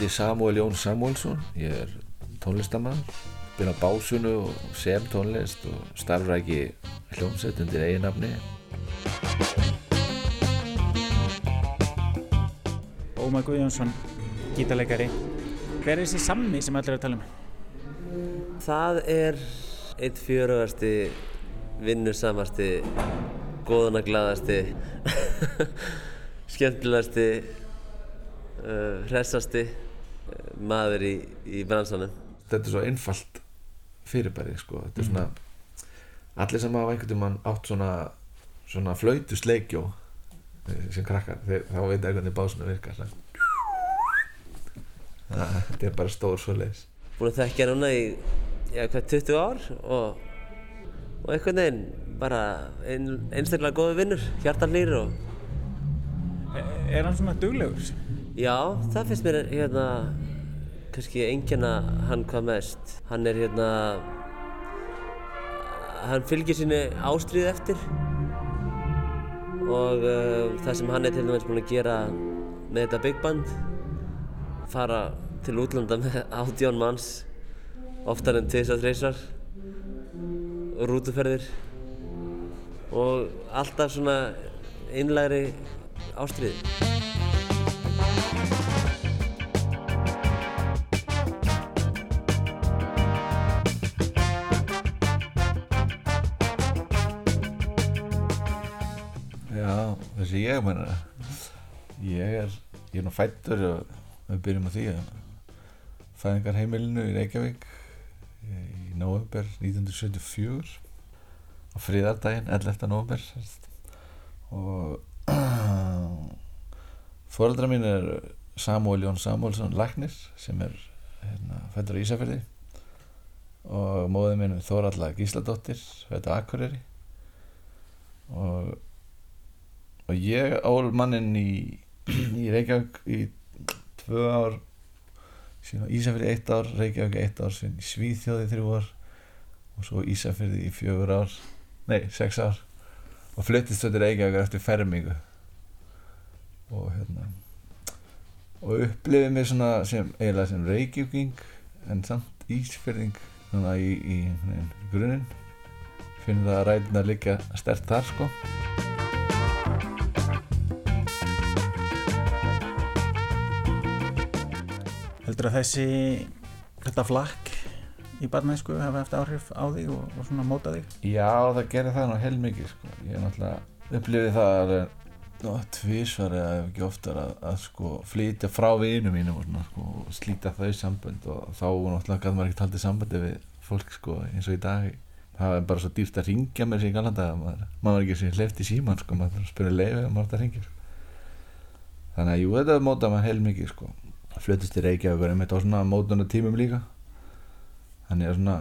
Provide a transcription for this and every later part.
Heiti Samuel Jón Samuelsson, ég er tónlistamann, byrja básunu og sem tónlist og starfræki hljómsett undir eiginafni. Ómar Guðjónsson, gítarleikari. Hver er þessi sammi sem allir er að tala um? Það er eitt fjörugasti, vinnusamasti, góðanaglaðasti, skemmtilegasti, uh, hressasti maður í, í bransanum. Þetta er svo einfalt fyrirbæri, sko. Þetta er svona, allir sem hafa einhvern veginn átt svona, svona flautusleikjó eh, sem krakkar, þeir, þá veit ekki hvernig básuna virkar. þetta er bara stór svo leiðis. Búin að þekkja núna í, já, hvað, 20 ár og, og einhvern veginn bara ein, einstaklega góði vinnur, hjartanlýr og Er hann svona duglegur? Já, það finnst mér hérna kannski engina hann hvað mest. Hann er hérna hann fylgir sinni ástríð eftir og uh, það sem hann er til dæmis búinn að gera með þetta big band fara til útlanda með átjón manns oftar en tvis að þreysar rútuferðir og alltaf svona einlægri ástríð. Ég meina ég er, ég er nú fættur og við byrjum á því að fæðingarheimilinu í Reykjavík í november 1974 á fríðardaginn 11. november og foreldra mín er Samuel Jón Samuelsson Lagnir sem er hérna, fættur á Ísafjörði og móðið minn er Þóralla Gísladóttir fættur á Akureyri og og ég ál mannin í, í Reykjavík í tvö ár Ísafjörði eitt ár Reykjavík eitt ár, síðan í Svíþjóði þrjú ár og svo Ísafjörði í fjögur ár nei, sex ár. Og fluttist þetta Reykjavík eftir fermingu. Og hérna og upplifið mér svona sem eiginlega sem Reykjavíking en samt Ísfjörðing svona í, í, grunninn. Finnum það að ræðina líka stert þar sko Heldur að þessi, þetta flakk í barnæsku hafa haft áhrif á þig og, og svona móta þig? Já, það gerir það nú heilmikið sko. Ég er náttúrulega upplifið það Nó, tvísvar eða ekki oftar að, að sko flytja frá vinum mínum og, svona, sko, og slíta þau sambönd og þá náttúrulega gæti maður ekki haldið sambandi við fólk sko eins og í dag það er bara svo dýrt að ringja mér sér í galanda maður, maður var ekki sem hleyft í síman sko maður spyrir leiði og maður þetta ringir þannig að jú, þetta mótaði maður heilmikið sko fluttist í Reykjavík og einmitt á svona mótuna tímum líka. Þannig að svona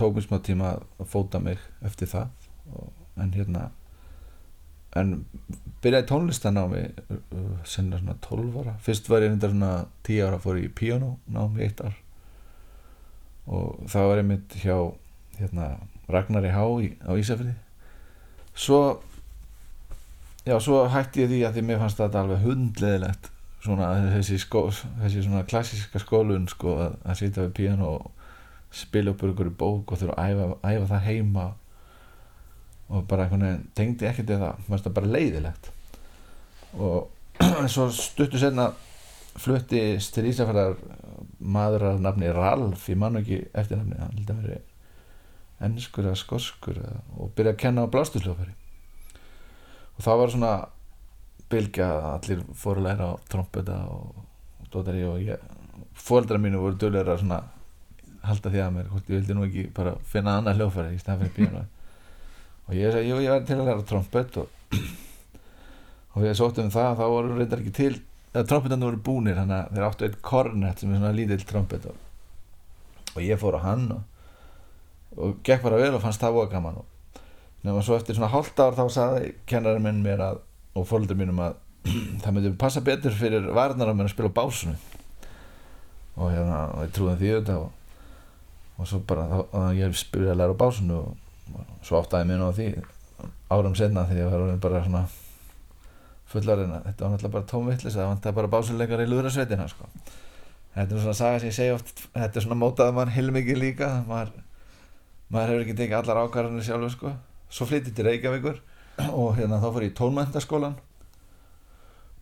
tók mér smá tíma að fóta mig eftir það og, en hérna en byrjaði tónlistanámi uh, senna svona 12 ára. Fyrst var ég reyndar svona 10 ára fór ég í píanónámi eitt ár. Og það var einmitt hjá hérna Ragnari Há í, á Ísafriði svo já, svo hætti ég því að því mér fannst þetta alveg hundleðilegt svona þessi, skó, þessi svona klassíska skólun sko að, að sitja við píanó og spila upp ykkur bók og þurfa að æfa, æfa það heima og bara einhvern veginn tengdi ekkert það, fannst það bara leiðilegt. Og svo stuttu senna flutti til Ísafjörðar maður að nafni Ralf ég man ekki eftir nafni hann held að veri ennskur eða skoskur eða, og byrjaði að kenna á blástusljófari og það var svona bylgja að allir fóru að læra á trompeta og, dótari og ég fóreldra mínu voru dölulega svona halda því að mér, hvort ég vildi nú ekki bara finna annað hljófari í stafn fyrir píanói og ég sagði, jú, ég var til að læra trompet og, og við sóttum um það þá voru reyndar ekki til eða trompetarnir voru búnir, þannig að þeir áttu eitt kornett sem er svona lítill trompet og, og ég fór á hann og, og gekk bara vel og fannst það voða gaman. Og nema svo eftir svona hálft ár þá sagði kennarinn minn mér að og fólkdur mínum að það myndi passa betur fyrir varnar á mér að spila á básunu og hérna, og ég trúði því þetta og, og svo bara, þá, ég spila að læra á básunu og svo áttaði mér nú á því árum senna þegar ég var bara svona fullarinn að þetta var náttúrulega bara tómvittlis það vant að bara básuleikar í lúðrasveitina sko. þetta er svona saga sem ég segi oft þetta er svona mótaði mann heilmikið líka maður, maður hefur ekki tekið allar ákvarðanir sjálfur sko svo flyttið til Reykjavíkur og hérna þá fór ég í tónmæntaskólan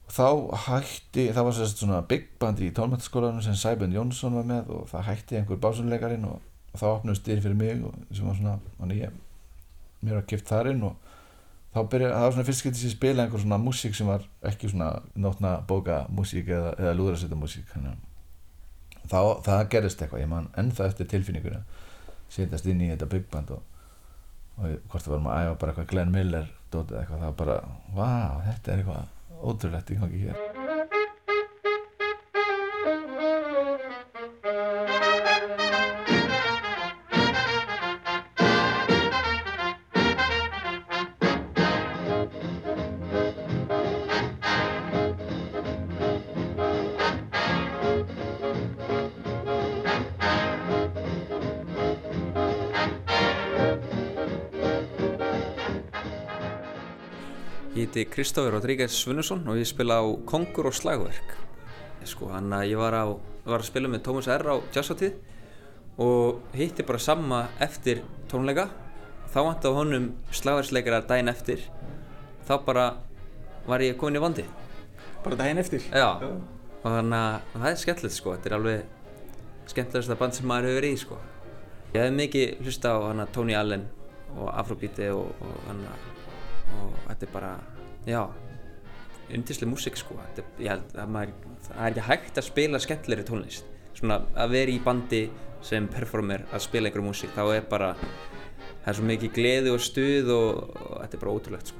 og þá hætti það var svona big band í tónmæntaskólanum sem Sæbjörn Jónsson var með og það hætti einhver básunleikarin og, og þá opnust dyr fyrir mig og sem var svona, þannig ég mér var kipt þar inn. Og þá byrjaði, það var svona fyrst getið sér spila einhver svona músík sem var ekki svona nótna bóka músík eða, eða lúðrasetta músík þá, það gerist eitthvað, ég man ennþá eftir tilfinninguna setjast inn í þetta big band og, og hvort það varum að æfa bara eitthvað Glenn Miller dótið eitthvað, það var bara, vá, þetta er eitthvað ótrúlegt í gangi hér Ég heiti Kristófur Rodríguez Svunnusson og ég spila á Kongur og Slagverk. Sko, hann að ég var, á, var að spila með Tómas R. á jazzáttíð og hitti bara samma eftir tónleika. Þá vantaði honum slagverksleikara daginn eftir. Þá bara var ég komin í vandi. Bara daginn eftir Já, og þannig að það er skemmtilegt sko. Þetta er alveg skemmtilegasta band sem maður hefur verið í sko. Ég hef mikið hlusta á hana Tony Allen og Afrobeati og, og hana og þetta er bara, já. Undislega músík sko. Þetta, er- ég held að maður, það er ekki hægt að spila skemmtilegri tónlist. Svona að vera í bandi sem performer að spila einhverju músík þá er bara það er svo mikið gleði og stuð og, og þetta er bara ótrúlegt sko.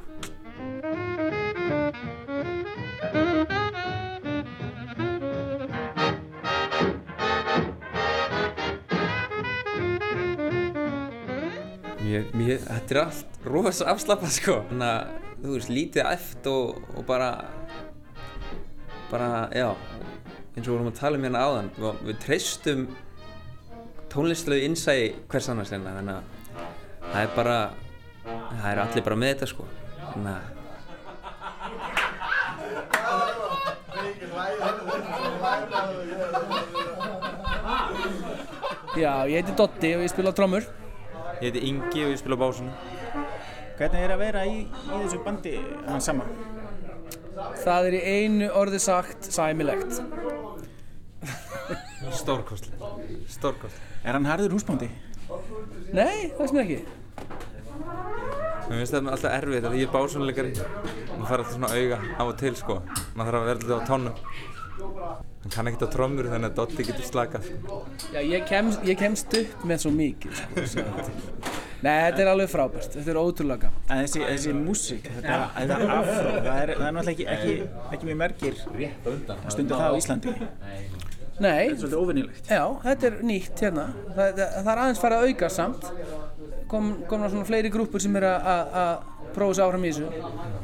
Mér, mér, þetta er allt rosa afslappað sko. Þannig að, þú veist, lítið eft og, og bara bara, já eins og við vorum að tala um hérna áðan við, við treystum tónlistlegu innsæi hvers annars hérna þannig að það er bara það er allir bara með þetta sko þannig að Já, ég heiti Dotti og ég spila á trommur. Ég heiti Ingi og ég spila á básunum. Hvernig er að vera í, í þessu bandi hann sama? Það er í einu orði sagt sæmilegt. Stórkostlega. Stórkostlega. Er hann harður húsbóndi? Nei, það sem ekki. Mér finnst það alltaf erfitt að ég er básunleikari. Maður þarf alltaf svona auga á og til sko. Maður þarf að vera alltaf á tónum. Hann kann ekkert á trommur þannig að Dotti getur slakað. sko. Já, ég, kemst, ég kemst upp með svo mikið, sko. Nei, þetta er alveg frábært. Þetta er ótrúlega gaman. En þessi, þessi músík, þetta, þetta afró, það er, það er náttúrulega ekki, ekki, ekki mjög mergir stundu það á Íslandi. Nei, Þetta er svolítið óvinnilegt. já, þetta er nýtt hérna. Það, það, það er aðeins farið að auka samt. Kom, komna svona fleiri grúpur sem er að- að að prófa sig áfram í þessu.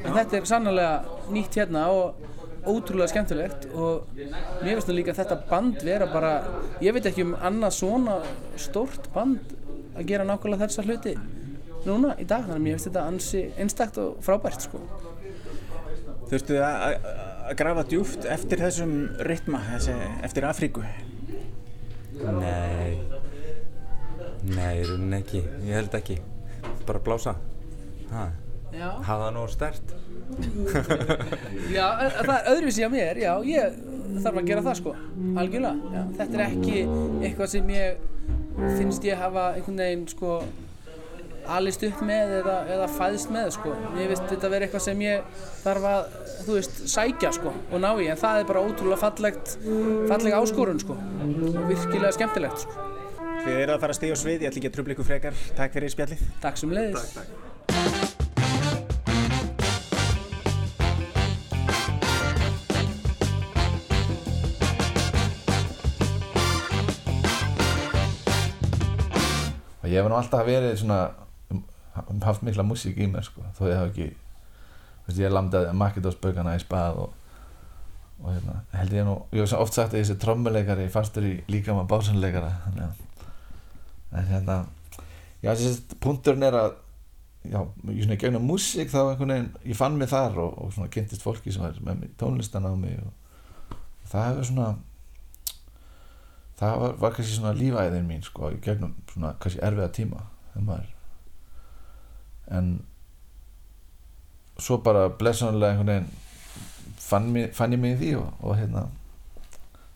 En þetta er sannlega nýtt hérna og ótrúlega skemmtilegt og mér finnst það líka þetta band vera bara, ég veit ekki um annað svona stórt band að gera nákvæmlega þessa hluti núna í dag, þannig að mér finnst þetta ansi einstakt og frábært sko. Þurftu þið að- að að grafa djúft eftir þessum rytma, þessi, eftir Afríku? Nei. Nei, rauninni ekki. Ég held ekki. Bara blása. Ha. Já. Hafa það nú stert. Já, það er öðruvísi á mér, já, ég þarf að gera það sko, algjörlega. Já, þetta er ekki eitthvað sem ég finnst ég hafa einhvern veginn sko alist upp með eða, eða fæðst með sko. Mér finnst þetta vera eitthvað sem ég þarf að, þú veist, sækja sko og ná í, en það er bara ótrúlega fallegt, falleg áskorun sko og virkilega skemmtilegt sko. Þið eru að fara að stíða á svið, ég ætla ekki að trubla ykkur frekar. Takk fyrir spjallið. Takk sem leiðis. Takk, takk. Ég hef nú alltaf verið svona um, haft mikla músík í mér sko þó ég hef ekki veist, ég lamdaði Makedósbaukana í spað og, og hérna, held ég nú ég hef oft sagt að þessi trommuleikari fastur í líka maður básunleikara en hérna já þessi punkturinn er að já, ég svona gegnum músík þá einhvern veginn, ég fann mig þar og, og svona kynntist fólki sem var með tónlistan á mig og, og það hefur svona það var, var kannski svona lífæðin mín sko, í gegnum svona kannski erfiða tíma en svo bara blessunarlega einhvern veginn fann, fann ég mig í því og, og hérna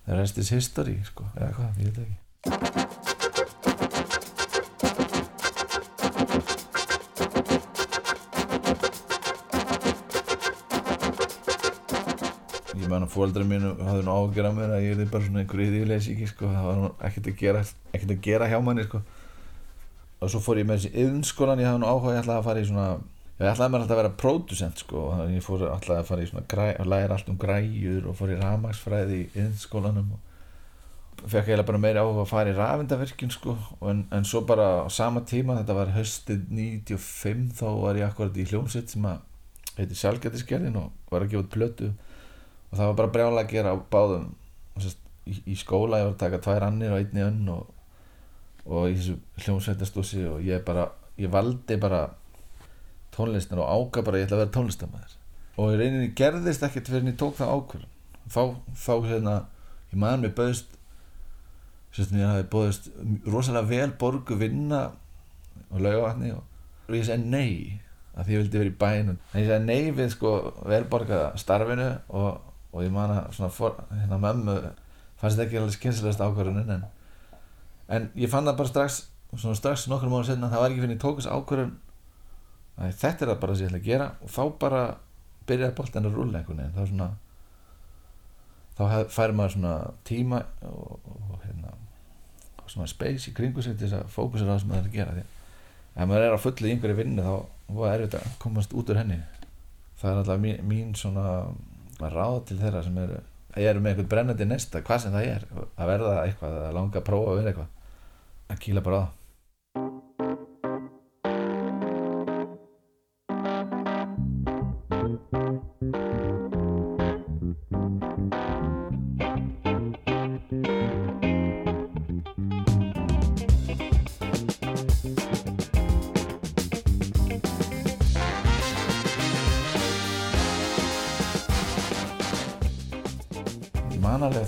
the rest is history sko, eða hvað, ég veit ekki ég fóldra mínu hafði nú ágjör að mér að ég er bara svona einhver yðurleysíki sko, það var ekkert að gera ekkert að gera hjá manni sko. Og svo fór ég með þessi yðnskólan ég hafði nú áhuga, ég ætlaði að fara í svona ég ætlaði mér alltaf að vera pródusent sko. Þannig ég fór alltaf að fara í svona græ, að læra allt um græjur og fór í rafmagsfræði í yðnskólanum og fekk eiginlega bara meiri áhuga að fara í rafindavirkjun sko. En, en svo bara á sama tíma þetta var höstið 95 þá var ég akkurat í hljómsveit sem að heiti Sjálfgættisgerðin og var að gefa plötu og það var bara brjála að gera á báðum. Sest, í, í skóla ég var að taka tvær annir og einni önn og, og í þessu hljómsveitastúsi og ég bara, ég valdi bara tónlistin og áka bara ég ætla að vera tónlistamæður og í reyninni gerðist ekkert fyrir en ég tók það ákvörðun. Þá, þá hérna ég maður mér bauðst sérst mér hafi bóðist rosalega vel borgu vinna og laugavatni og, og ég segi nei að því ég vildi vera í bænum. En ég segi nei við sko velborgaða starfinu og, og ég man að for, hérna mömmu fannst þetta ekki alveg skynsilegast ákvörðunin en, en ég fann það bara strax svona strax nokkur mánu setna það var ekki fyrir ég tók þess ákvörðun. Að þetta er það bara sem ég ætla að gera og þá bara byrjaði boltan að rúlla einhvern veginn. Þá svona þá fær maður svona tíma og, og hérna og svona space í kringu sig til þess að fókusera á það sem maður er að gera. Því að ef maður er á fullu í einhverju vinnu þá erfitt að komast út úr henni. Það er alltaf mín, mín svona ráð til þeirra sem eru ég eru með eitthvað brennandi nesta, hvað sem það er. Að verða eitthvað, að langa að prófa að vera eitthvað. Að kýla bara á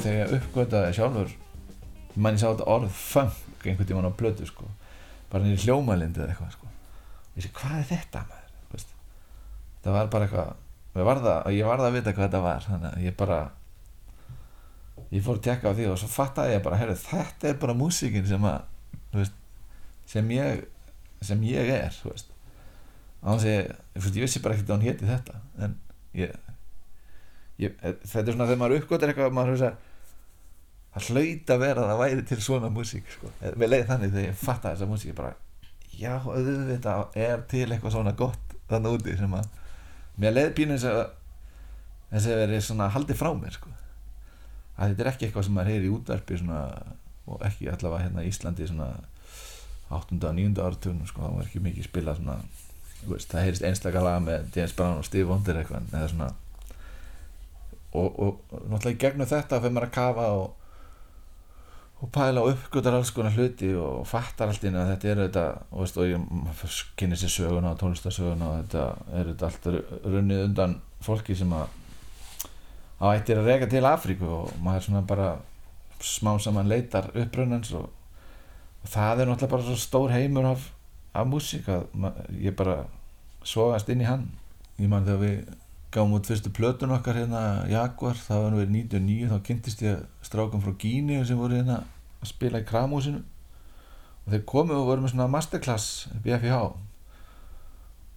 þegar ég uppgötaði sjálfur ég man ég sá þetta orð funk einhvern tímann á blötu sko. Bara í hljómalindi eða eitthvað sko. Ég sé hvað er þetta maður? Þú veist, það var bara eitthvað ég varð að, ég varð að vita hvað þetta var þannig að ég bara ég fór að tekka á því og svo fattaði ég bara heyrðu, þetta er bara músíkin sem að sem ég sem ég er þess að ég, ég vissi bara ekkert að hún héti þetta en ég ég, þetta er svona þegar maður uppgötar eitthvað maður hefur það hlaut að vera að það væri til svona músík sko. við leiði þannig þegar ég fatta þessa músík bara, já, auðvitað er til eitthvað svona gott þannig úti sem að mér leiði pínu þess að þess að verið svona haldið frá mér sko. að þetta er ekki eitthvað sem maður heyri í útvarpi svona, og ekki allavega hérna í Íslandi svona 8. og 9. áratunum sko, það var ekki mikið spilað svona veist, það heyrist einstaklega laga með James Brown og Steve Wonder eitthvað og, og, og náttúrulega gegnum þetta fyrir maður að kafa og, og pæla og uppgötar alls konar hluti og fattar allt inn að þetta er þetta og, veist, og ég kynni sér söguna og tónlistarsöguna og þetta er þetta allt ru- runnið undan fólki sem að á ættir að reka til Afríku og maður svona bara smá saman leitar upprönnans og, og það er náttúrulega bara svo stór heimur af, af músík að ég bara sogast inn í hann. Ég man þegar við gáum út fyrstu plötun okkar hérna Jaguar, það var nú verið 99 þá kynntist ég strákum frá Gíni sem voru hérna að spila í kramhúsinu. Og þeir komu og voru með svona masterclass BFH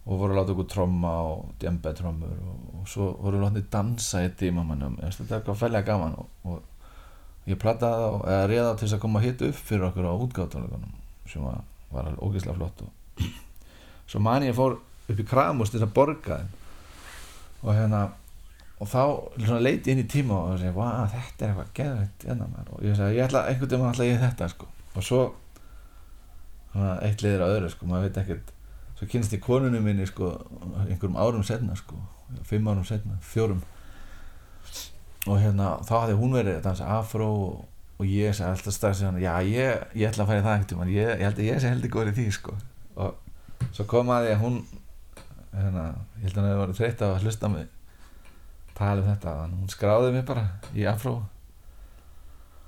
og voru að láta okkur tromma og djembe trommur og, og svo voru við látið dansa í tímamannum þetta er eitthvað fællega gaman og, og ég plattaði það eða réða til þess að koma að hita upp fyrir okkur á útgáðtónleikunum sem var, alveg ógeðslega flott og svo mani ég fór upp í kramhús til þess að borga þeim. Og hérna og þá leiti inn í tíma og segi, þetta er eitthvað geðvægt hérna, maður." og ég segi, ég ætla, einhvern veginn ætla ég þetta sko. og svo eitt liður á öðru, sko, maður veit ekkert svo kynst ég konunum minni sko, einhverjum árum setna sko, fimm árum setna, fjórum og hérna, þá hafði hún verið að dansa afró og, og ég segi alltaf strax já, ég, ég ætla að fara í það einhvern tímann, ég, ég held að ég sé heldur góður í því sko. og svo kom að því að hún hérna, ég held að það var þreytt að hlusta mig tala um þetta þannig að hún skráði mig bara í afró.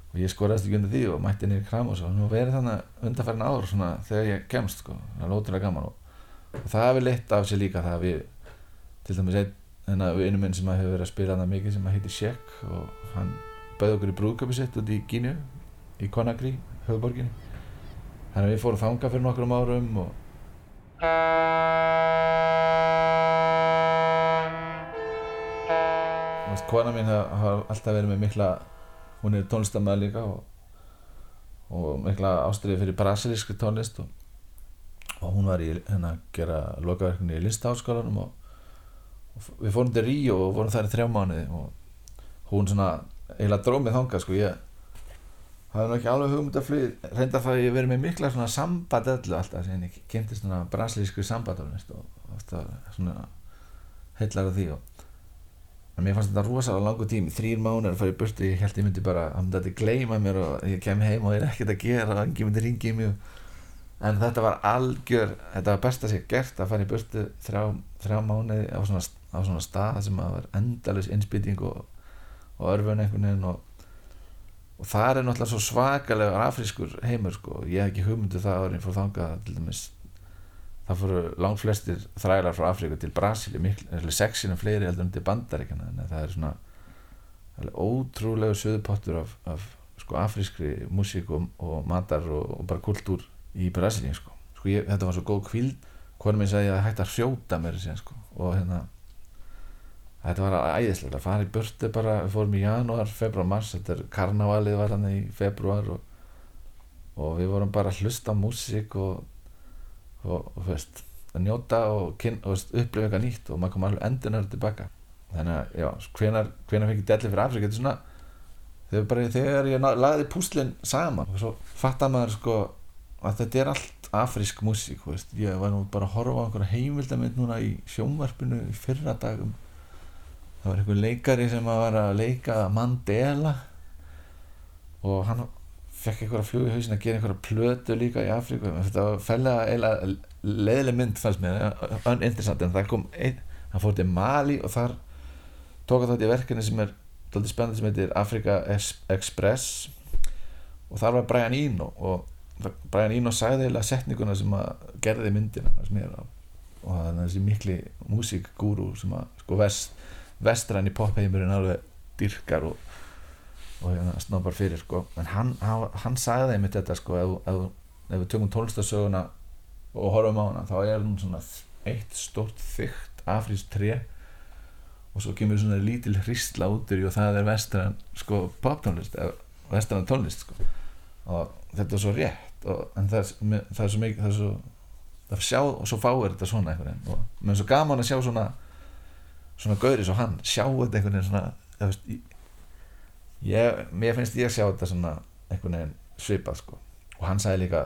Og ég skoraðist ekki undir því og mætti niður kram og svo nú verið þannig undarfærin ár svona þegar ég kemst sko, það er ótrúlega gaman og, og það hefur leitt af sér líka það að við til dæmis einn vinnu minn sem hefur verið að spila hana mikið sem að heiti Sjekk og hann bauði okkur í brúðköpi sitt út í Gínu í Conakry, höfuborginni þannig að við fórum þanga fyrir nokkrum árum og veist, kona mín har alltaf verið með mikla hún er tónlistamæður líka og, og mikla ástriði fyrir brasilískri tónlist og, og hún var í hérna að gera lokaverkunni í listaháskólanum og, og við fórum til Ríó og vorum þar í þrjá mánuði og hún svona eiginlega dróð mig þangað sko. Ég hafði nú ekki alveg hugmynd að flug reynda það að ég verið með mikla svona samband öllu alltaf sem ég kynntist svona brasilísku sambandtónlist og ofta svona heillar af því og mér fannst þetta rosalega langur tími þrýr mánuður að fara í burtu. Ég held ég myndi bara að myndi þetta gleyma mér og ég kem heim og ég er ekkert að gera og engin myndi ringi í mig. En þetta var algjör þetta var best að sé gert að fara í burtu þrjá, þrjá mánuði á svona, á svona stað sem að var endalus innspýting og, og örfun einhvern veginn og, og það er náttúrulega svo svakalega afrískur heimur sko. Ég hef ekki hugmyndu það árið fór þangað til dæmis það fóru langt flestir þrælar frá Afríku til miklu, sexinu fleiri heldur en til Bandaríkjana en það er svona alveg ótrúlega söðupottur af, af sko, afrískri músík og, og matar og, og bara kultúr í Brasíli sko. Sko, ég, þetta var svo góð kvíld hvernig minn sagði að það hætti að hrjóta mér sko. og hérna þetta var æðislega að fara í burtu bara, við fórum í janúar, februar, mars þetta er karnavalið var hann í februar og, og við vorum bara að hlusta músík og og, og veist, að njóta og, og upplifa eitthvað nýtt og maður kom alveg endurnar tilbaka. Þannig að, já, hvenar, hvenar fengi delli fyrir Afrika, þetta er svona þegar, bara, þegar ég lagði púslinn saman og svo fattar maður sko að þetta er allt afrísk músík veist, ég var nú bara að horfa á einhverja heimildamind núna í sjónvarpinu í fyrra dagum. Það var einhver leikari sem var að leika Mandela og hann fekk einhverja flug í hausin að gera einhverja plötu líka í Afríku. Þetta var fellega eiginlega leðileg mynd fannst mér, uninteressant. En það kom einn, hann fór til Mali og þar tók hann þátt í verkefni sem er dálítið spennandi sem heitir Africa Es- Express. Og þar var Brian Eno og Brian Eno sagði eiginlega setninguna sem að gerði myndina og það er þessi mikli músíkgúrú sem að sko vest, vestræn í popheimurinn alveg dyrkar og og hérna snobbar fyrir sko. En hann, hann, sagði einmitt þetta sko ef, ef, ef við tökum tónlistasöguna og horfum á hana þá er hún svona eitt stórt þygt afrísk tré og svo kemur svona lítil hristla út og það er vestræn sko poptónlist eða vestræn tónlist sko. Og þetta er svo rétt og, en það er, það er svo mikið það er svo, það er sjá og svo fáir þetta svona einhvern veginn. Og mér er svo gaman að sjá svona svona gauri svo hann sjá þetta einhvern veginn svona það veist, í- ég, mér finnst ég að sjá þetta svona einhvern veginn svipað sko. Og hann sagði líka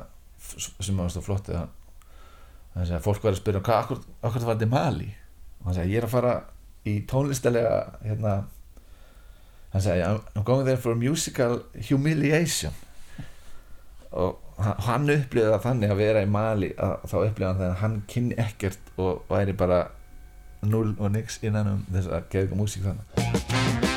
sem var svo flott að hann sagði að fólk var að spyrja hvað, akkur, akkur það var til Mali og hann sagði ég er að fara í tónlistalega hérna hann sagði I'm, going there for musical humiliation. Og hann- hann upplýði það þannig að vera í Mali að þá upplýði hann það að hann kynni ekkert og væri bara null og nix innan um þess að geða músík þannig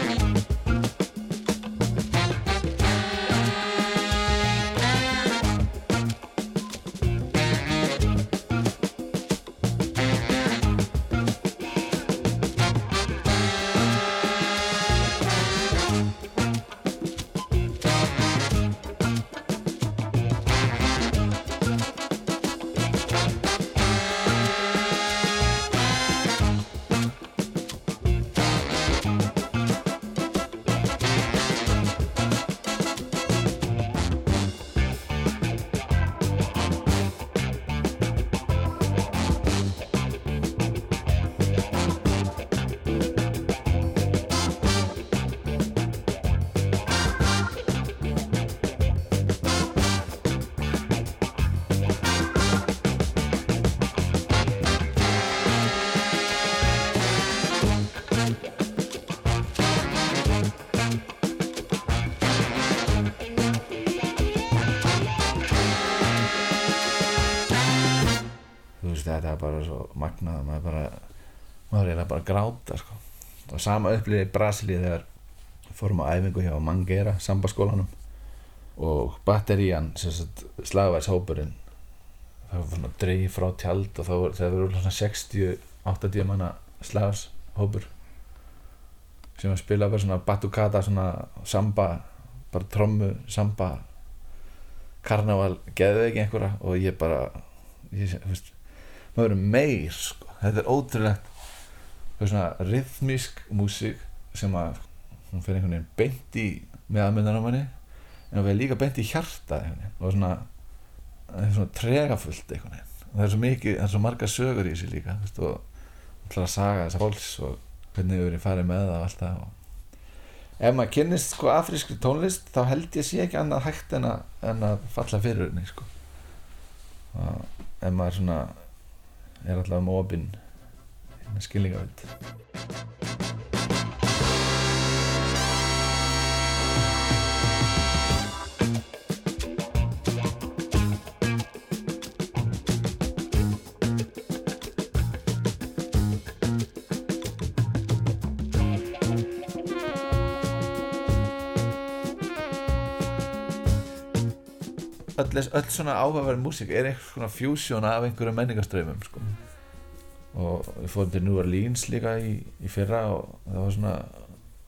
svo magnað maður bara maður er bara gráta sko. og sama upplýði í Brasilíu þegar fórum á æfingu hjá Mangueira sambaskólanum og batterían slagvæðshópurinn það var svona dreif frá tjald og var- það voru svona 60-80 manna slagshópur sem að spila bara svona batucata svona samba bara trommu, samba karnaval, geðveiki einhverja og ég bara ég, veist, maður verður meir sko. þetta er ótrúlegt. Það er svona rhythmísk músík sem að hún fyrir einhvern veginn beint í meðanmyndan á manni en hún fyrir líka beint í hjarta og svona það er svona tregafullt einhvern veginn. Og það er svo mikið, það er svo marga sögur í þessu líka veist, og ætlar að saga þessa fólks og hvernig við erum farið með það og allt það ef maður kynnist sko afrískri tónlist þá held ég sé ekki annað hægt en að, en að falla fyrir henni sko. Og ef maður svona er alltaf um opinn með öll, öll svona áhugaverð músík er einhvers svona fusion af einhverju menningarströymum sko. og við fórum til New Orleans líka í, í fyrra og það var svona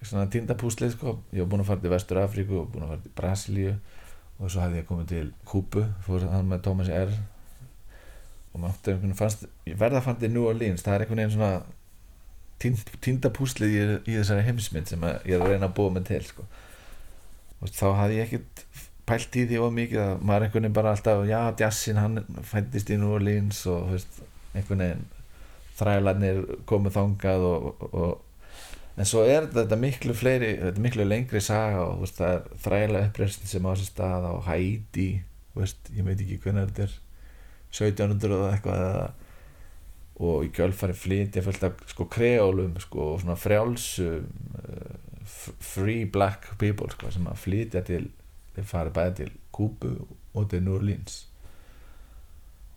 svona tindapúslið sko. Ég var búinn að fara til Vestur Afríku og búinn að fara til Brasilíu og svo hafði ég komið til Kúbu fór hann með Thomas R. Og maður fannst verða fara til New Orleans. Það er einhvern veginn svona tind, tindapúslið í, í þessari heimsmynd sem ég er að reyna að búa mig til sko. Og þá hafði ég ekkert pælt í því of mikið að maður einhvern veginn bara alltaf já, jazzin hann fættist í New Orleans og veist, einhvern veginn þrælarnir komið þangað og, og, og en svo er þetta miklu fleiri þetta miklu lengri saga og veist, það er þræla uppreisn sem á sér stað Haiti þú veist, ég veit ekki hvernig þetta er 1700 eða eitthvað eða, og í kjölfari af sko kreólum sko, og frjálsum f- free black people sko, sem að flytja til þeir farið bæði til Kúbu og til New Orleans.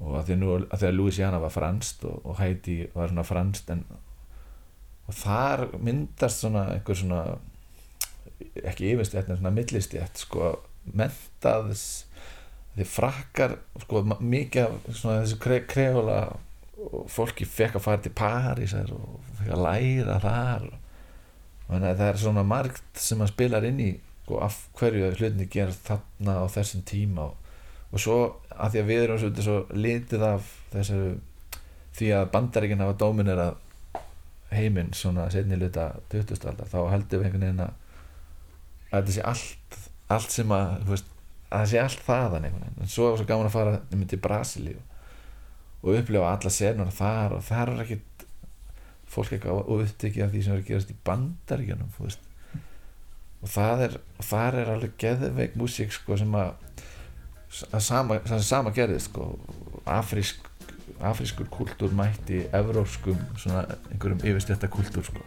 Og að því, að Louisiana var franst og, og Haiti var svona franst en, og þar myndast svona einhver svona ekki yfirstjætt en svona millistjætt sko mentaðs því frakkar sko mikið af svona þessu kre, kreóla og fólki fekk að fara til Parísar og fekk að læra þar. Og þannig að það er svona margt sem að spilar inn í sko, af hverju hlutinni gerast þarna á þessum tíma og, og svo að því að við erum svolítið svo litið af þessu því að bandaríkinn hafa dóminir heiminn svona setni luta 20. aldar þá heldum við einhvern veginn að þetta sé allt allt sem að, það sé allt þaðan einhvern veginn, en svo er svo gaman að fara einmitt til Brasilíu og upplifa alla senur þar og þar er ekkit fólk eitthvað upptekið af því sem er gerast í bandaríkjunum þú veist og það er, og þar er alveg geðveik músík sko sem að að sama, það sem sama gerðist sko. Afrísk afrískur kultúr mætti evrópskum svona einhverjum yfirstjætta kultúr sko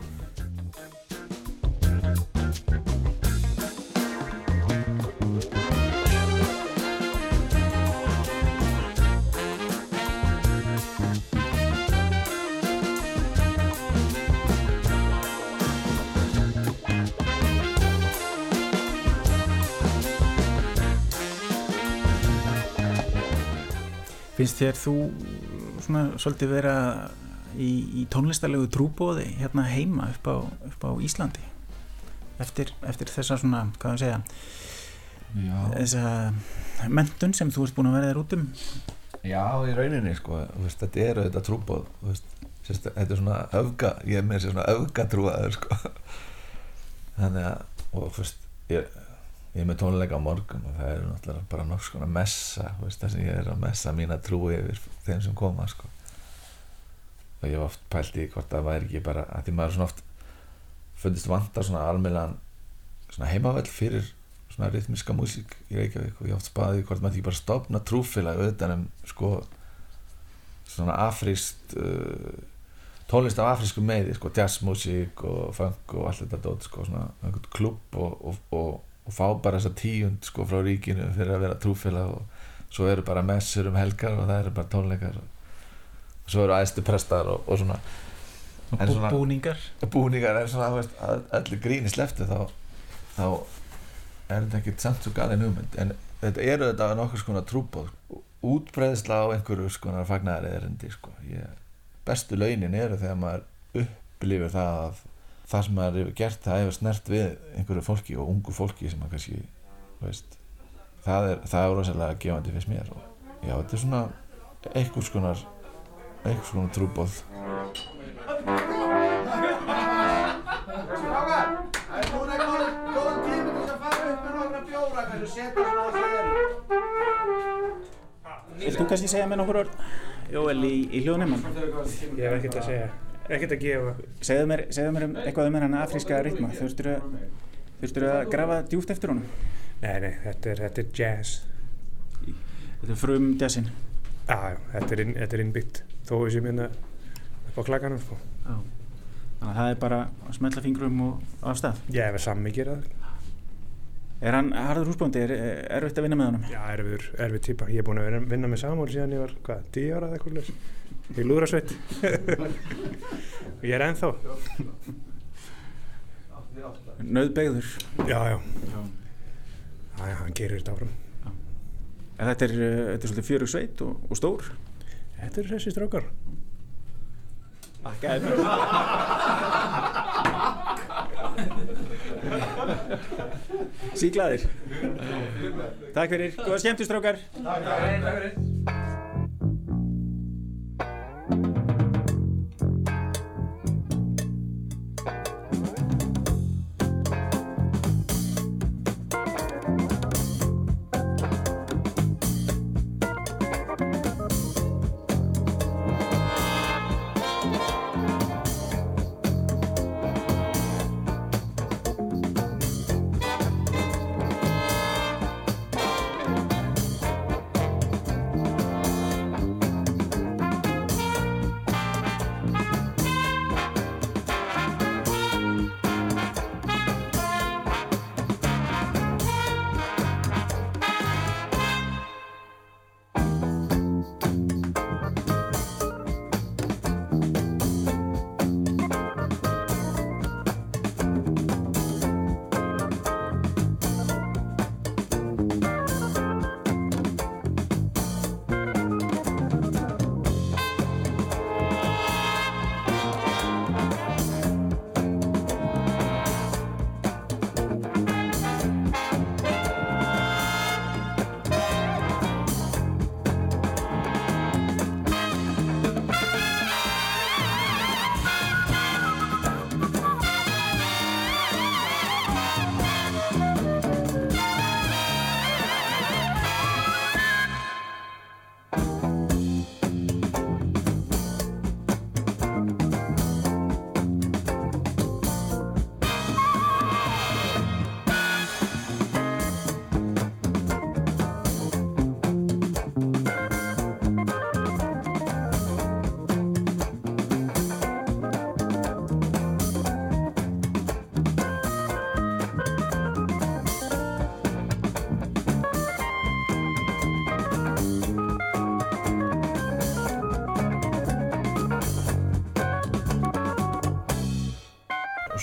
Finnst þér þú svona svolítið vera í, í tónlistarlegu trúbóði hérna heima upp á, upp á Íslandi? Eftir, eftir þessa svona, hvað að segja Já, þessa mentun sem þú ert búin að vera þér út um? Já, í rauninni sko, þú veist, þetta er auðvitað trúbóð þú þetta er svona öfga, ég er með sér svona öfga trúaður sko. þannig að og þú veist, ég, ég er með tónleika morgun og það er náttúrulega bara nokks konar messa, það sem ég er að messa mína trúi yfir þeim sem koma sko. og ég hef oft pælt í hvort það væri ekki bara, að því maður svona oft fundist vantar svona almennlan svona heimavell fyrir svona rithmiska músík í Reykjavík og ég oft spaðið hvort maður ekki bara stopna trúfélag utan um sko svona afríst uh, tónlist af afrísku meði sko jazzmusík og funk og allt þetta dót sko svona klubb og, og, og, og fá bara þessa tíund sko frá ríkinu fyrir að vera trúfélag og svo eru bara messur um helgar og það eru bara tónleikar og, svo eru æstu prestar og, og svona. Og En svona- búningar. Búningar er svona, veist, að öllu gríni sleftu þá, þá er þetta ekkert samt svo galin hugmynd. En þetta eru þetta nokkur skona trúbóð útbreðsla á einhverju skona fagnæri erindi sko. ég, bestu launin eru þegar maður upplifir það að það sem maður hefur gert það hefur snert við einhverju fólki og ungu fólki sem maður kannski veist, það er, það er rosalega gefandi fyrst mér. Og já, þetta er svona einhvers konar einhvers konar trúbóð Vilt þú kannski segja mér nokkur orð, Jóel, í, í hljóðnum? Ég hef ekkert að segja, ekkert að gefa. Segðu mér, segðu mér um eitthvað um hennan afríska ritma. Þurftur þú að grafa djúft eftir honum? Nei, nei, þetta er, þetta er jazz. Þetta er frum jazzin. Já, já, þetta er, inn, er innbyggt. Þó við séum hérna upp á klaganum, sko. Já. Þannig að það er bara að smetla fingrum og af stað. Ég hef sammi gerað. Er hann harður húsbóndi? Er erfitt að vinna með honum? Já, erfiður, erfið típa. Ég er búinn að vinna, með Samuel síðan ég var, hvað, 10 ára eða eitthvað leys. Í lúðrasveit. og ég er ennþá. Nauðbegður. Já, já. Já, já, hann gerir þetta áfram. En þetta er, uh, þetta er svolítið fjörug sveit og, og stór. Þetta er þessi strákar. Akkaði Síklaðir Takk fyrir, góða skemmtustrákar Takk fyrir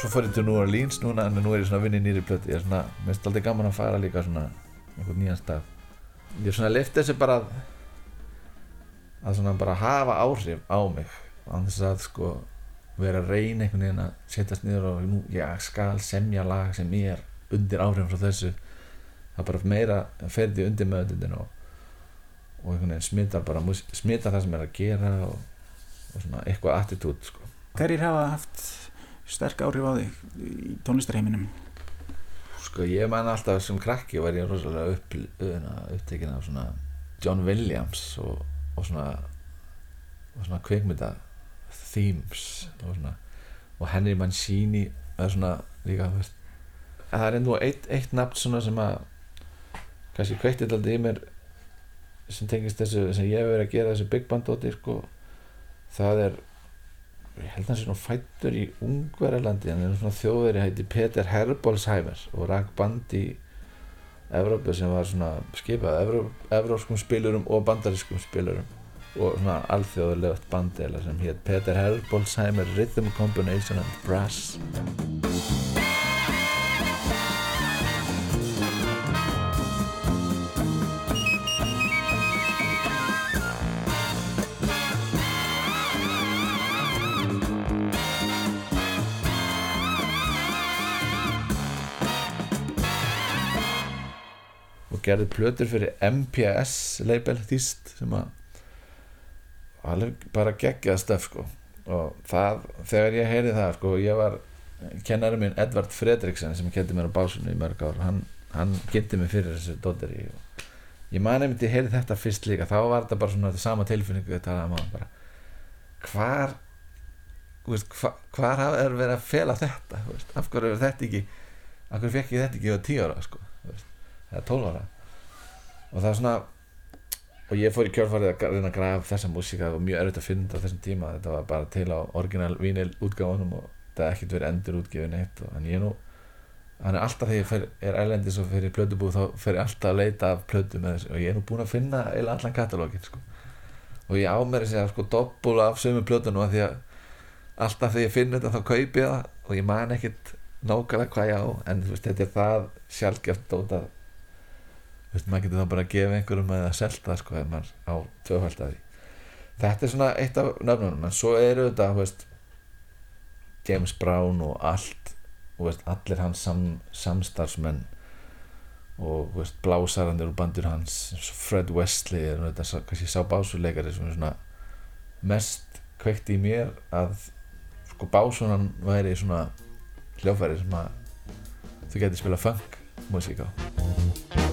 svo ég til New Orleans núna en nú er ég svona að vinna í nýri plötu. Ég er svona, mér finnst aldrei gaman að fara líka svona einhvern nýjan stað. Ég er svona að lifta þessu bara að, að svona bara hafa áhrif á mig án þess að sko vera að reyna einhvern veginn að setjast niður og nú, ég skal semja lag sem ég er undir áhrifum frá þessu. Það bara meira ferði undir meðutundin og, og einhvern veginn smittar bara smittar það sem er að gera og, og svona eitthvað attitút sko. Hverjir hafa haft sterk áhrif á þig í tónlistarheiminum? Sko ég man alltaf sem krakki var ég rosalega upp, upptekinn af svona John Williams og, og svona og svona kveikmynda themes og svona og Henry Mancini það er svona líka veist það er ennú eitt, eitt nafn svona sem að kannski kveiktið alltaf í mér sem tengist þessu sem ég hef verið að gera þessu big band dóti sko það er ég held að hann sé nú fættur í Ungverjalandi hann er svona þjóðveri hætti Peter Herbolsheimer og rak band í Evrópu sem var svona skipað Evró, evróskum spilurum og bandarískum spilurum og svona alþjóðulegt band sem hétt Peter Herbolsheimer Rhythm Combination and Brass gerði plötur fyrir MPS label þýst sem að alveg bara geggjað stöf sko. Og það, þegar ég heyrði það sko, ég var kennari minn Edvard Fredriksson sem kendi mér á básunni í mörg ár hann, hann kynnti mig fyrir þessu dótteri og ég man einmitt ég heyrði þetta fyrst líka þá var þetta bara svona sama tilfinningu þetta að maður bara hvar veist, hva, hvar er verið að fela þetta veist, af hverju er þetta ekki af hverju fekk ég þetta ekki á 10 ára sko, veist, eða 12 ára og það er svona og ég fór í kjörfarið að reyna að grafa þessa músíka það var mjög erfitt að finna á þessum tíma þetta var bara til á orginal vínil útgáfunum og það er ekkert verið endur útgefin eitt en ég nú hann er alltaf þegar ég fer, er ælendis og fyrir plötubúð þá fer ég alltaf að leita af plötu með þessu og ég er nú búinn að finna eila allan katalógin sko. og ég á mér að sko doppula af sömu plötunum af því að alltaf þegar ég finn þetta þá kaupi ég það og ég man ekkert nákvæmlega hvað ég á en veist þetta er það sjálfgeft dót að þú veist maður getur þá bara að gefa einhverjum eða selta sko ef maður á tvöfald af því. Þetta er svona eitt af nöfnunum en svo eru þetta veist James Brown og allt og veist, allir hans sam, samstarfsmenn og blásarandir og bandur hans Fred Wesley er þetta kannski sá básuleikari sem er svona mest kveikt í mér að sko básunan væri svona hljófæri sem að þú getur spila funk músík á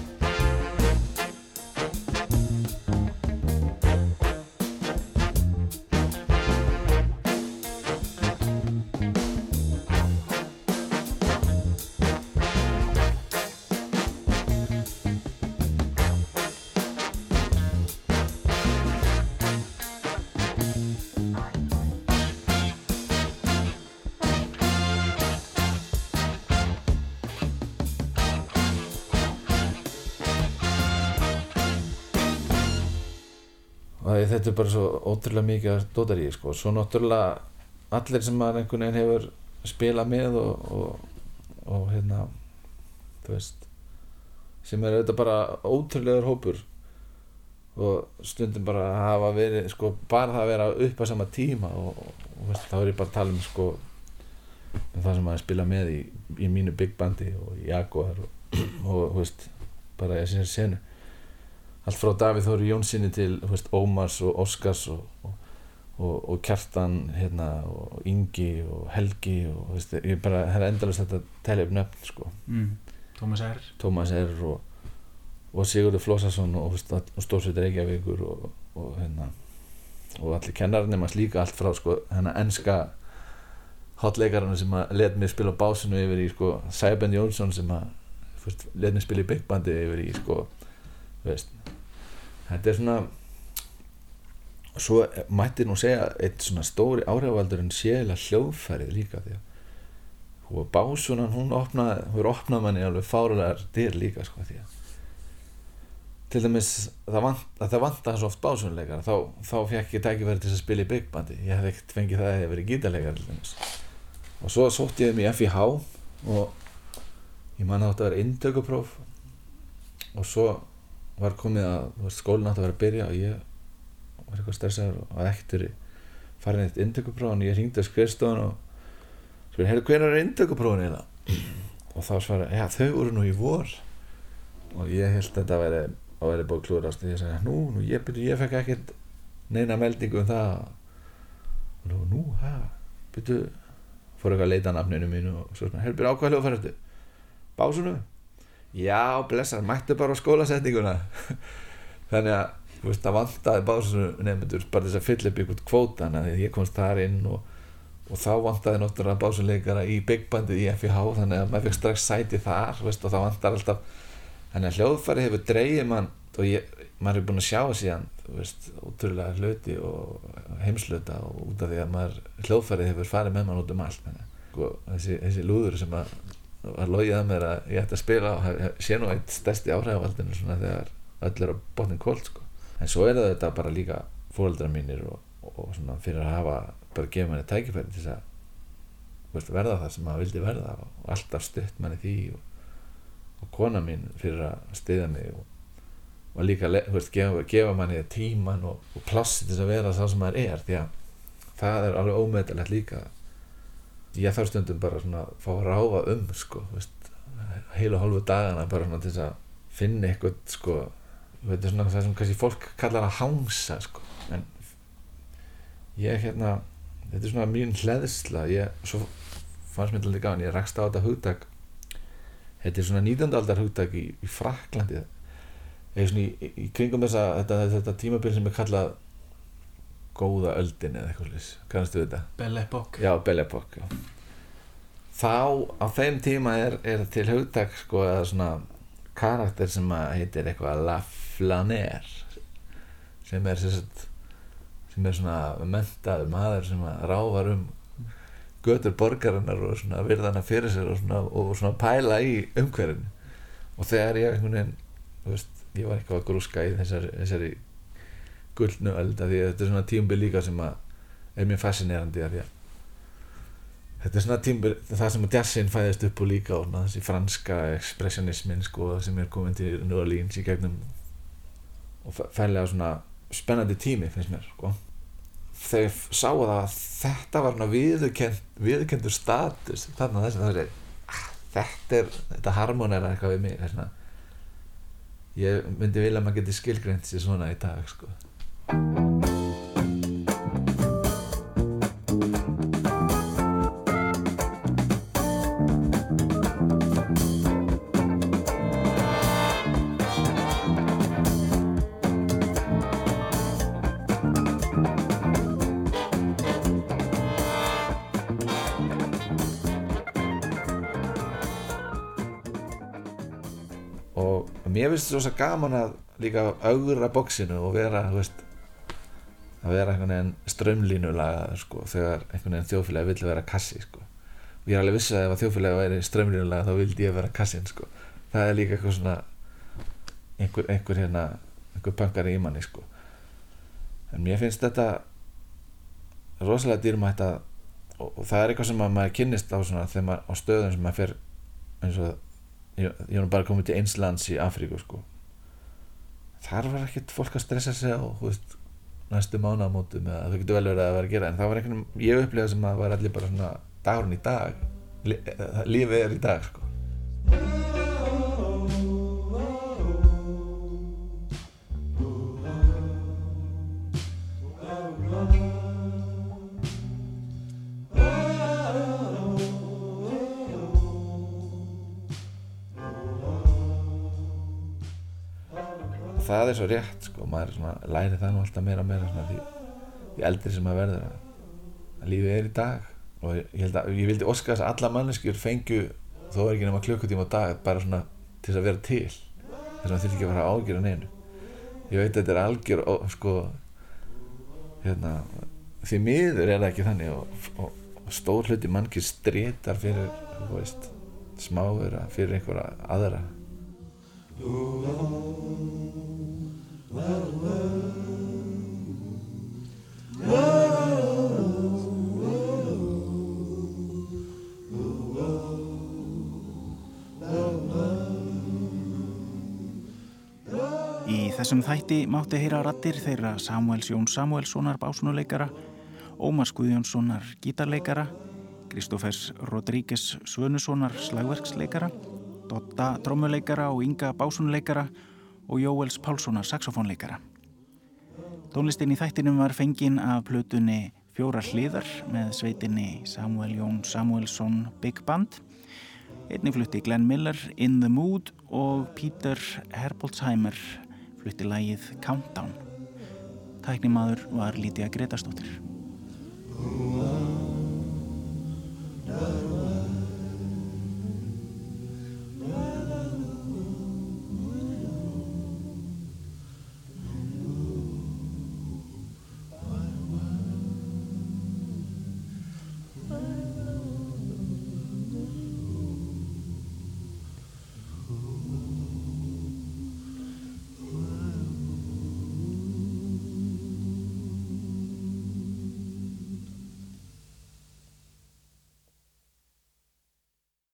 ótrúlega mikið að dótar í sko. svo náttúrulega allir sem maður einhvern veginn hefur spilað með og, og, og hérna þú veist sem er auðvitað bara ótrúlegur hópur og stundum bara að hafa verið sko, bara það að vera upp á sama tíma og, og, veist, þá er ég bara að tala um sko um það sem maður spila með í, í mínu big bandi og í Jaguar og, og veist, bara ég sé senu allt frá Davíð Þóri Jónssoni til veist, Ómars og Óskars og, og, og, og Kjartan hérna, og Ingi og Helgi og veist, ég bara, það er endalist þetta telja upp nöfn sko, mm. Tómas R Tómas R og, og Sigurður Flósason og, Stórsveit Reykjavíkur og, og hérna og allir kennarinn er líka allt frá sko, hérna enska hotleikarinn sem að let mig spila á básinu yfir í sko, Sæben Jónsson sem að let mig spila í big bandi yfir í sko, veist þetta er svona svo mætti nú segja eitt svona stóri áhrifavaldur en sélega hljóðfærið líka því að og básunan hún opnaði hún er opnað manni alveg fárulegar dyr líka sko því að til dæmis það vant, að það vantar svo oft básunleikar þá, þá fekk ég tækifæri til að spila í big bandi. Ég hef ekkert fengið það að ég hef verið gítarleikar og svo sótti ég um í FIH og ég man átti að vera intökupróf og svo var komið að skólinn átti að vera að byrja og ég var eitthvað stressaður og að verið farin eitt intökupróf en ég hringdi á skrifstofun og spyrir, heyrðu, hvenær er intökuprófin eiginlega? og þá svara, já, þau voru nú í vor. Og ég held að þetta væri að væri búið klúrast og ég sagði, nú, nú, ég, byrju, ég fekk ekkert neina meldingu um það. Og nú, nú, hæ, byrju. Fór eitthvað að leita að nafninu mínu og svo svona, heyrðu, byrju, á hvað hljóð færðu básunu? Já, blessar, mættu bara á skólasetninguna. Þannig að veist, það vantaði básunu nefndur bara þess að fylla upp ykkur kvóta þannig að ég komst þar inn og, og þá vantaði náttúrulega básuleikara í big bandið í FIH þannig að maður fekk strax sæti þar veist, og það vantar alltaf þannig að hljóðfæri hefur dreigið mann og ég, maður er búin að sjá síðan þú veist, ótrúlega hluti og heimsluta og út af því að maður hljóðfæri hefur farið með mann út um allt sko, þessi, þessi lúður sem að var logið að mér að ég ætti að spila og sé nú eitt stærsti áhrifavaldinu svona þegar öll er á botnin kóld sko. en svo er þetta bara líka fóreldrar mínir og, og svona fyrir að hafa bara gefa manni tækifæri til að veist, verða það sem maður vildi verða og alltaf stutt manni því og, og kona mín fyrir að stiða mig og, og líka veist, gefa, gefa manni tíman og, plassi til að vera það sem maður er því að það er alveg ómeðalegt líka ég þarf stundum bara svona að fá að ráfa um sko, þú veist, heilu hálfu dagana bara svona til þess að finna eitthvað sko þetta er svona það sem kannski fólk kallar að hangsa sko en ég hérna þetta er svona mín hleðsla ég, svo fannst mér alltaf gaman ég rakst á þetta hugtak þetta er svona 19. aldar hugtak í, í Fraklandi eða svona í, í kringum þessa þetta, þetta tímabil sem er kallað góða öldin eða eitthvað slús kannastu þetta? Belle Epoque Já, Belle Epoque já. þá á þeim tíma er, er til hugtak sko eða svona karakter sem að heitir eitthvað La Flaneur sem er sagt, sem er svona mentaður maður sem að ráfar um götur borgarinnar og svona virðana fyrir sér og svona, og svona pæla í umhverfinu og þegar ég einhvern veginn þú veist, ég var eitthvað að grúska í þessari, þessari gullnu öld því að þetta er svona tímbil líka sem að er mjög fascinerandi af því að þetta er svona tímbil það sem að jazzin fæðist upp og líka og þessi franska expressionismin sko sem er komin til New Orleans í gegnum og færlega svona spennandi tími finnst mér sko. Þegar sáu það að þetta var viðurkend, viðurkendur status þarna þess að það er þetta er, þetta harmonera eitthvað við mig þessna ég myndi vilja að maður geti skilgreint sér svona í dag sko og mér finnst þetta svo gaman að líka augra bóksinu og vera þú veist að vera einhvern veginn strömlínulega sko, þegar einhvern veginn þjóðfélagi vill vera kassi sko. og ég er alveg vissið að ef þjóðfélagi væri strömlínulega þá vildi ég vera kassin sko. það er líka eitthvað svona einhver, einhver hérna einhver pankari í manni sko. en mér finnst þetta rosalega dýrmætt að og, og það er eitthvað sem að maður kynnist á, svona, maður, á stöðum sem maður fer eins og ég, ég var bara komið til eins lands í Afríku sko. þar var ekkert fólk að stressa sig á þú veist næstu mánamótum eða það getur vel verið að vera að gera en það var einhvern veginn, ég upplegað sem að það var allir bara svona dagurinn í dag Li, lífið er í dag sko það er svo rétt sko, maður svona, læri það nú alltaf meira og meira því, því eldri sem maður verður að, lífið er í dag. Og ég, að ég vildi óska þess að alla manneskjur fengju þó er ekki nema klukkutíma á dag bara svona til þess að vera til þess að maður þurfi ekki að fara ágjur á neinu. Ég veit að þetta er algjör og, sko hérna því miður er það ekki þannig og, og, og stór hluti mannkir strétar fyrir veist smáður fyrir einhverja aðra þessum þætti mátti heyra rattir þeirra Samuels Jón Samuelssonar básunuleikara, Ómars Guðjónssonar gítarleikara, Kristófers Rodríguez Svönussonar slagverksleikara, Dotta trómuleikara og Inga básunuleikara og Jóels Pálssonar saxofónleikara. Tónlistin í þættinum var fengin af plötunni Fjóra hliðar með sveitinni Samuel Jón Samuelsson Big Band. Einnig flutti Glenn Miller In the Mood og Peter Herbolzheimer flutti lægið Countdown. Tæknimaður var Lítiða Gretastóttir.